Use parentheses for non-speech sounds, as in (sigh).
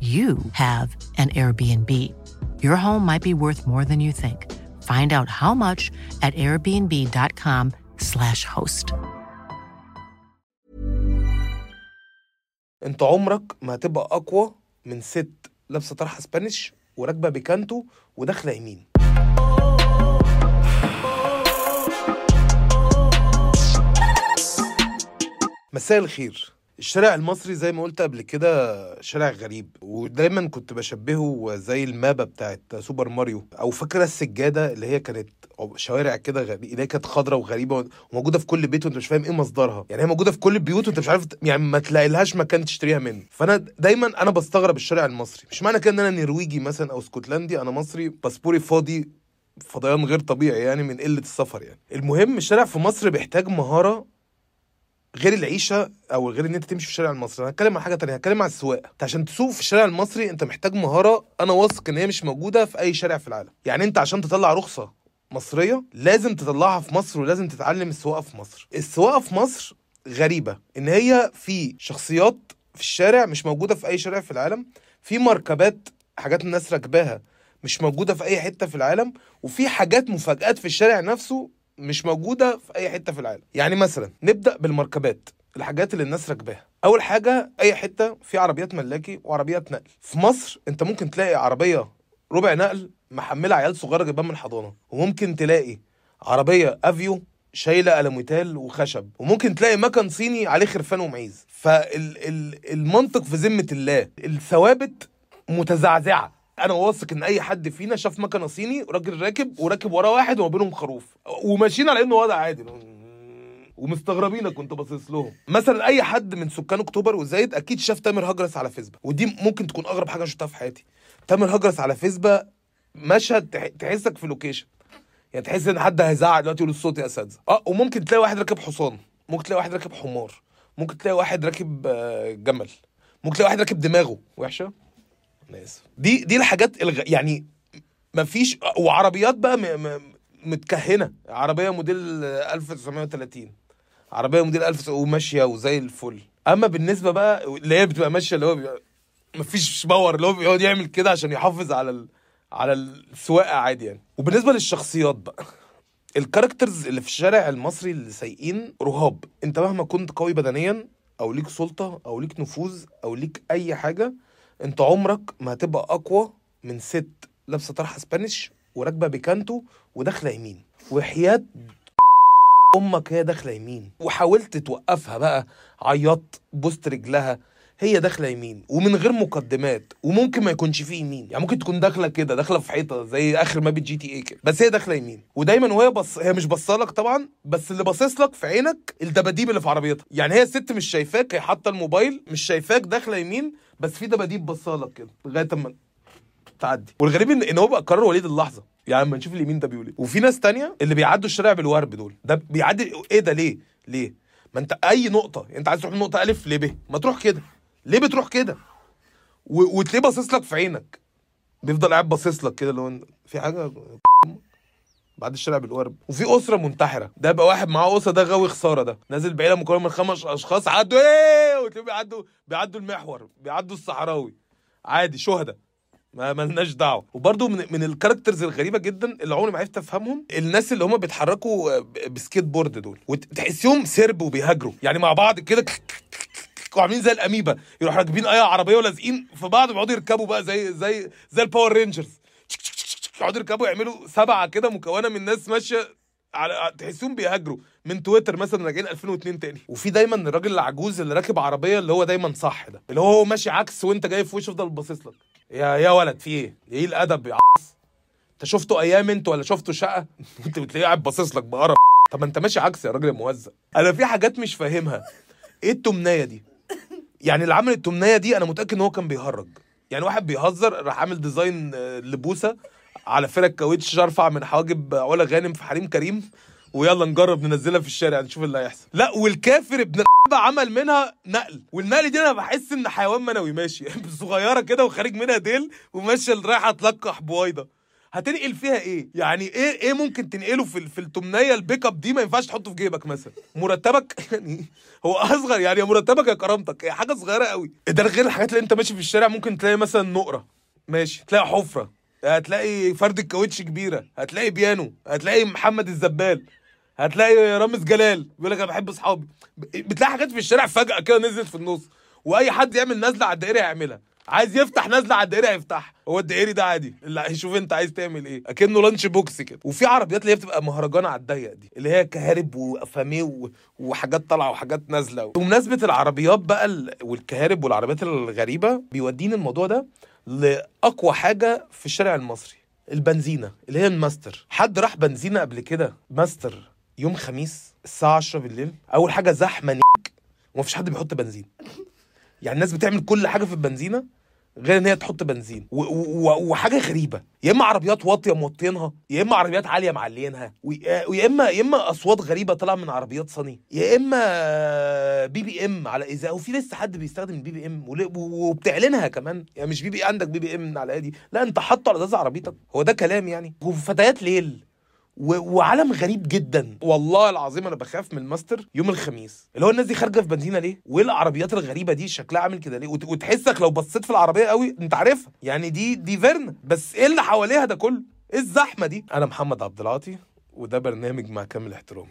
you have an Airbnb. Your home might be worth more than you think. Find out how much at airbnb.com/slash host. انت عمرك ما هتبقى اقوى من ست لابسه طرحه سبانيش وراكبه بيكانتو وداخله يمين مساء الخير الشارع المصري زي ما قلت قبل كده شارع غريب ودايما كنت بشبهه زي ال map بتاعت سوبر ماريو أو فاكره السجادة اللي هي كانت شوارع كده غريبه اللي هي كانت خضراء وغريبة وموجودة في كل بيت وأنت مش فاهم إيه مصدرها. يعني هي موجودة في كل البيوت وأنت مش عارف يعني ما تلاقي لهاش مكان تشتريها منه. فأنا دايما أنا بستغرب الشارع المصري. مش معنى كده إن أنا نرويجي مثلا أو اسكتلندي أنا مصري باسبوري فاضي فضيان غير طبيعي يعني من قلة السفر يعني. المهم الشارع في مصر بيحتاج مهارة غير العيشة أو غير إن أنت تمشي في الشارع المصري. أنا هتكلم عن حاجة تانية هتكلم عن السواقة. أنت عشان تسوق في الشارع المصري أنت محتاج مهارة أنا واثق إن هي مش موجودة في أي شارع في العالم. يعني أنت عشان تطلع رخصة مصرية لازم تطلعها في مصر ولازم تتعلم السواقة في مصر. السواقة في مصر غريبة إن هي في شخصيات في الشارع مش موجودة في أي شارع في العالم في مركبات حاجات الناس راكباها مش موجودة في أي حتة في العالم وفي حاجات مفاجآت في الشارع نفسه مش موجودة في أي حتة في العالم. يعني مثلا نبدأ بالمركبات الحاجات اللي الناس راكباها. أول حاجة أي حتة في عربيات ملاكي وعربيات نقل. في مصر أنت ممكن تلاقي عربية ربع نقل محملة عيال صغيرة جايبها من الحضانة. وممكن تلاقي عربية أفيو شايلة الموتال وخشب. وممكن تلاقي مكن صيني عليه خرفان ومعيز. فالمنطق في ذمة الله الثوابت متزعزعة. أنا واثق ان اي حد فينا شاف مكنه صيني راجل راكب وراكب وراه واحد وما بينهم خروف. وماشيين على انه وضع عادي. ومستغربينك كنت باصص لهم. مثلا أي حد من سكان أكتوبر وزايد أكيد شاف تامر هجرس على فيسبا. ودي ممكن تكون أغرب حاجة شفتها في حياتي. تامر هجرس على فيسبا مشهد تحسك في لوكيشن يعني تحس إن حد هيزعق دلوقتي يقول الصوت يا اساتذه آه وممكن تلاقي واحد راكب حصان. ممكن تلاقي واحد راكب حمار. ممكن تلاقي واحد راكب جمل. ممكن تلاقي واحد راكب دماغه. وحشة؟ أنا اسف دي دي الحاجات الغ... يعني مفيش وعربيات بقى م... م... متكهنة. عربية موديل 1930 عربية موديل 1000 وماشية وزي الفل. أما بالنسبة بقى اللي هي بتبقى ماشية اللي هو بيبقى مفيش power اللي هو بيقعد يعمل كده عشان يحافظ على ال... على السواقة عادي يعني. وبالنسبة للشخصيات بقى ال characters اللي في الشارع المصري اللي سايقين رهاب. انت مهما كنت قوي بدنيا أو ليك سلطة أو ليك نفوذ أو ليك أي حاجة انت عمرك ما هتبقى أقوى من ست لابسة طرحة Spanish وراكبة بيكانتو وداخلة يمين. وحياة أمك هي داخلة يمين. وحاولت توقفها بقى عيطت بوست رجلها هي داخلة يمين ومن غير مقدمات وممكن ما يكونش فيه يمين. يعني ممكن تكون داخلة كده داخلة في حيطة زي آخر map GTA كده. بس هي داخلة يمين. ودايما وهي بص هي مش بصالك طبعا بس اللي باصص لك في عينك الدباديب اللي في عربيتها يعني هي الست مش شايفاك هي حاطة الموبايل مش شايفاك داخلة يمين بس في دباديب بصالك كده. لغاية أما تعدي. والغريب ان إن هو بقى قرار وليد اللحظة. يعني اما نشوف اليمين ده بيقول إيه. وفي ناس تانية اللي بيعدوا الشارع بالورب دول. ده بيعدي إيه ده؟ ليه؟ ليه؟ ما أنت أي نقطة أنت عايز تروح من نقطة الف ليه ب؟ ما تروح كده. ليه بتروح كده. وتلاقيه باصص لك في عينك. بيفضل قاعد باصص لك كده هو في حاجة (laughs) بعد الشارع بالقرب. وفي أسرة منتحرة. ده بقى واحد معاه أسرة ده غاوي خسارة ده نازل بعيلة مكونة من خمس أشخاص عدوا إيه؟ وتلاقيهم بيعدوا بيعدوا المحور بيعدوا الصحراوي. عادي شهداء. ما ملناش دعوة. وبرده من من ال characters الغريبة جدا اللي عمري ما عرفت أفهمهم الناس اللي هم بيتحركوا بسكيت بورد دول. وتحسيهم سرب وبيهاجروا. يعني مع بعض كده (laughs) وعاملين زي الأميبا يروحوا راكبين أي عربية ولازقين في بعض ويقعدوا يركبوا بقى زي زي زي ال Power Rangers يقعدوا يركبوا يعملوا سبعة كده مكونة من ناس ماشية على تحسهم بيهاجروا من تويتر مثلا راجعين 2002 تاني. وفي دايما الراجل العجوز اللي راكب عربية اللي هو دايما صح ده اللي هو ماشي عكس وانت جاي في وشه يفضل باصص لك. يا يا ولد في إيه؟ إيه الأدب يا عص أنت شفته أيام أنت ولا شفته شقة؟ (laughs) أنت بتلاقيه قاعد باصص لك بقرف. طب أنت ماشي عكس يا راجل الموزع. أنا في حاجات مش فاهمها. إيه التمنية دي؟ يعني اللي عمل التمنية دي أنا متأكد إن هو كان بيهرج. يعني واحد بيهزر راح عامل ديزاين آه، لبوسة على فرق كاوتش ارفع من حواجب علا غانم في حريم كريم ويلا نجرب ننزلها في الشارع نشوف اللي هيحصل. لا والكافر ابن عمل منها نقل. والنقل دي أنا بحس إن حيوان منوي ماشي. (laughs) صغيرة كده وخارج منها ديل وماشية رايحة تلقح بويضه هتنقل فيها إيه؟ يعني إيه إيه ممكن تنقله في في التمنية البيك أب دي ما ينفعش تحطه في جيبك مثلا؟ مرتبك؟ (laughs) يعني هو أصغر يعني يا مرتبك يا كرامتك هي حاجة صغيرة قوي. ده غير الحاجات اللي أنت ماشي في الشارع ممكن تلاقي مثلا نقرة ماشي تلاقي حفرة هتلاقي فرد الكاوتش كبيرة هتلاقي بيانو هتلاقي محمد الزبال هتلاقي رامز جلال بيقول لك أنا بحب أصحابي. بتلاقي حاجات في الشارع فجأة كده نزلت في النص وأي حد يعمل نزلة على الدائري هيعملها عايز يفتح نزله على الدائري هيفتحها هو الدائري ده عادي. اللي هيشوف انت عايز تعمل إيه. اكنه lunch box كده. وفي عربيات اللي هي بتبقى مهرجان على الضيق دي اللي هي كهارب و فاميه وحاجات طالعة وحاجات نازلة. بمناسبة العربيات بقى ال- والكهارب والعربيات الغريبة بيوديني الموضوع ده لأقوى حاجة في الشارع المصري. البنزينة اللي هي الماستر. حد راح بنزينة قبل كده؟ ماستر يوم خميس الساعة 10 بالليل. أول حاجة زحمة ومفيش حد بيحط بنزين. يعني الناس بتعمل كل حاجة في البنزينة. غير إن هي تحط بنزين. وحاجة غريبة. يا إما عربيات واطية موطينها يا إما عربيات عالية معلينها ويا إما يا إما أصوات غريبة طالعة من عربيات Sunny يا إما BBM على إزاز وفي لسه حد بيستخدم ال BBM وبتعلنها كمان. يعني مش BB عندك BBM على دي لا أنت حاطه على أزاز عربيتك. هو ده كلام يعني. وفتيات ليل. وعالم غريب جدا. والله العظيم أنا بخاف من الماستر يوم الخميس. اللي هو الناس دي خارجة في بنزينة ليه؟ وايه العربيات الغريبة دي شكلها عامل كده ليه؟ وت... وتحسك لو بصيت في العربية قوي أنت عارفها يعني دي دي فيرنا بس إيه اللي حواليها ده كله؟ إيه الزحمة دي؟ أنا محمد عبد العاطي وده برنامج مع كامل احترامي.